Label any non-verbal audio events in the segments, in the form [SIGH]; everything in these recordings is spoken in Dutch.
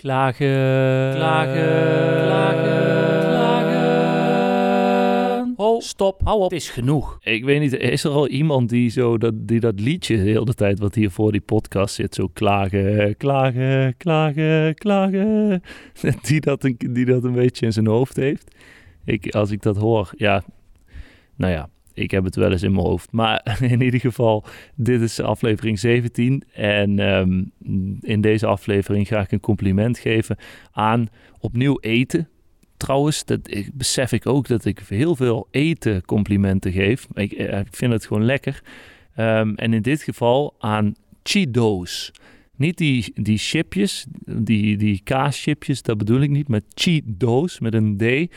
Klagen, klagen, klagen, klagen. Oh, stop, hou op, het is genoeg. Ik weet niet, is er al iemand die, zo dat, die dat liedje de hele tijd wat hier voor die podcast zit, zo klagen, klagen, klagen, klagen, [LAUGHS] die dat een, die dat een beetje in zijn hoofd heeft? Ik, als ik dat hoor, ja, nou ja, ik heb het wel eens in mijn hoofd. Maar [LAUGHS] in ieder geval, dit is aflevering 17. En ehm, in deze aflevering ga ik een compliment geven aan opnieuw eten. Trouwens, dat besef ik ook dat ik heel veel eten complimenten geef. Ik, eh, ik vind het gewoon lekker. Ehm, en in dit geval aan Cheetos. Niet die, die chipjes, die, die kaaschipjes, dat bedoel ik niet. Maar Cheetos met een D.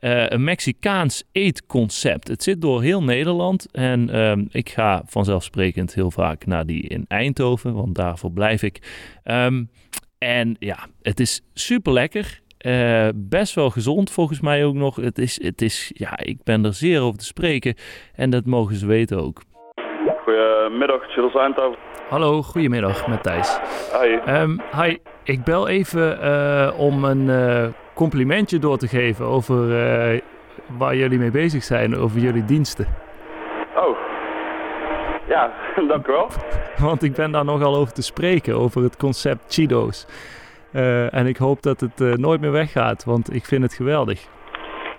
Uh, een Mexicaans eetconcept. Het zit door heel Nederland en uh, ik ga vanzelfsprekend heel vaak naar die in Eindhoven, want daarvoor blijf ik. Um, en ja, het is super lekker. Uh, best wel gezond volgens mij ook nog. Het is, het is, ja, ik ben er zeer over te spreken en dat mogen ze weten ook. Goedemiddag, Gilles Eindhoven. Hallo, goedemiddag met Thijs. Hi. Um, hi, ik bel even uh, om een uh, complimentje door te geven over uh, waar jullie mee bezig zijn, over jullie diensten. Oh, ja, [LAUGHS] dank u wel. [LAUGHS] Want ik ben daar nogal over te spreken, over het concept Cheetos. en ik hoop dat het nooit meer weggaat, want ik vind het geweldig.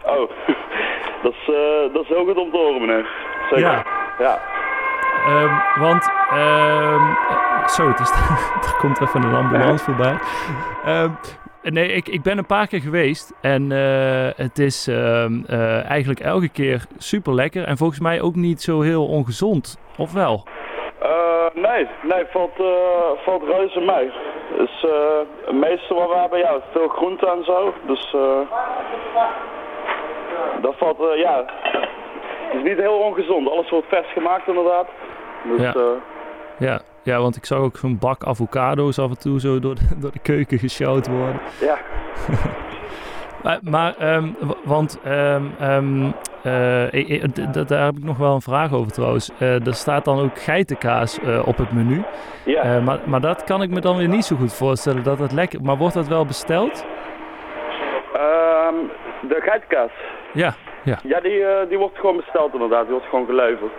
Oh, [LAUGHS] dat is, dat is heel goed om te horen, meneer. Zeker. Ja. ja. Um, want, um, zo, het is, er komt even een ambulance voorbij. Um, nee, ik, ik ben een paar keer geweest en uh, het is uh, eigenlijk elke keer super lekker en volgens mij ook niet zo heel ongezond, of wel? Uh, nee, nee, valt, valt reuze mee. Dus het meeste wat we hebben, ja, veel groente en zo, dus dat valt, ja, het is niet heel ongezond. Alles wordt vers gemaakt inderdaad. Dus, ja. Uh... ja. Ja, want ik zag ook een bak avocado's af en toe zo door de, [LAUGHS] door de keuken gesjouwd worden. Ja. [LAUGHS] maar, maar um, want um, um, uh, daar heb ik nog wel een vraag over trouwens. Uh, er staat dan ook geitenkaas op het menu. Ja. maar, maar dat kan ik me dan weer niet zo goed voorstellen dat het lekker... Maar wordt dat wel besteld? Ehm, de geitenkaas? Ja. Ja, ja die, die wordt gewoon besteld inderdaad. Die wordt gewoon geleverd.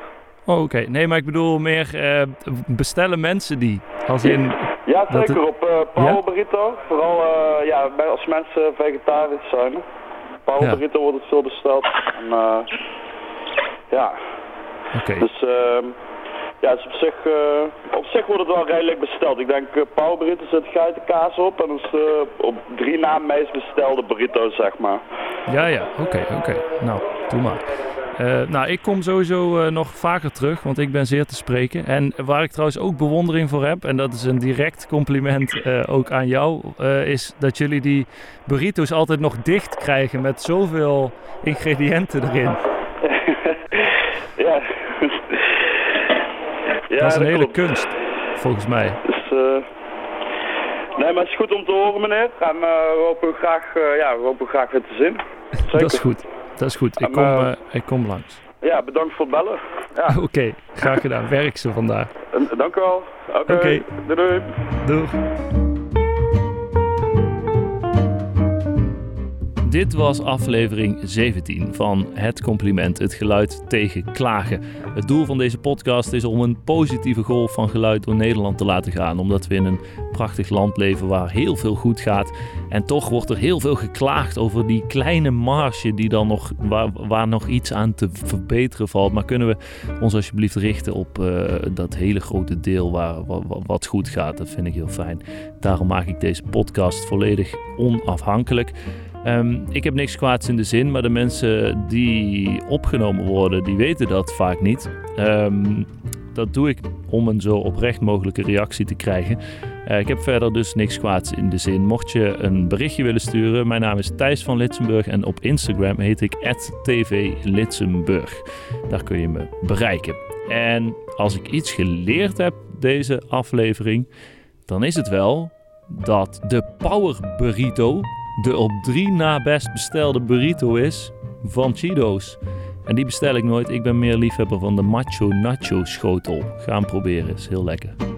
Oh, oké. Okay. Nee, maar ik bedoel meer uh, bestellen mensen die? Als in... Ja, zeker. Het... Op uh, Power ja? Burrito. Vooral ja, als mensen vegetarisch zijn. Power ja. Burrito wordt het veel besteld. En, ja. Oké. Okay. Dus ehm, ja, dus op zich, op zich wordt het wel redelijk besteld. Ik denk Power Burrito zit geitenkaas op. En dat is op drie na meest bestelde burrito's, zeg maar. Ja, ja. Oké, okay, oké. Nou, doe maar. Uh, nou, ik kom sowieso uh, nog vaker terug, want ik ben zeer te spreken. En waar ik trouwens ook bewondering voor heb, en dat is een direct compliment uh, ook aan jou, is dat jullie die burritos altijd nog dicht krijgen met zoveel ingrediënten erin. [LAUGHS] ja. ja. Dat is een dat hele klopt. kunst, volgens mij. Dus, nee, maar het is goed om te horen, meneer. En we hopen graag, ja, we hopen graag weer te zien. Zeker. Dat is goed. Dat is goed. Ik kom, uh, ik kom langs. Ja, bedankt voor het bellen. Ja. [LAUGHS] Oké, okay, graag gedaan. Werk ze vandaag. Dank u wel. Oké. Okay. Okay. Doei, doei. Doeg. Dit was aflevering 17 van Het Compliment, het geluid tegen klagen. Het doel van deze podcast is om een positieve golf van geluid door Nederland te laten gaan, omdat we in een prachtig land leven waar heel veel goed gaat. En toch wordt er heel veel geklaagd over die kleine marge die dan nog, waar, nog iets aan te verbeteren valt. Maar kunnen we ons alsjeblieft richten op uh, dat hele grote deel waar, wat goed gaat? Dat vind ik heel fijn. Daarom maak ik deze podcast volledig onafhankelijk. Um, ik heb niks kwaads in de zin, maar de mensen die opgenomen worden, die weten dat vaak niet. Um, dat doe ik om een zo oprecht mogelijke reactie te krijgen. Uh, ik heb verder dus niks kwaads in de zin. Mocht je een berichtje willen sturen, mijn naam is Thijs van Litsenburg en op Instagram heet ik @tvlitsenburg. Daar kun je me bereiken. En als ik iets geleerd heb deze aflevering, dan is het wel dat de Power Burrito de op drie na best bestelde burrito is van Cheetos. En die bestel ik nooit. Ik ben meer liefhebber van de Macho Nacho schotel. Ga hem proberen, is heel lekker.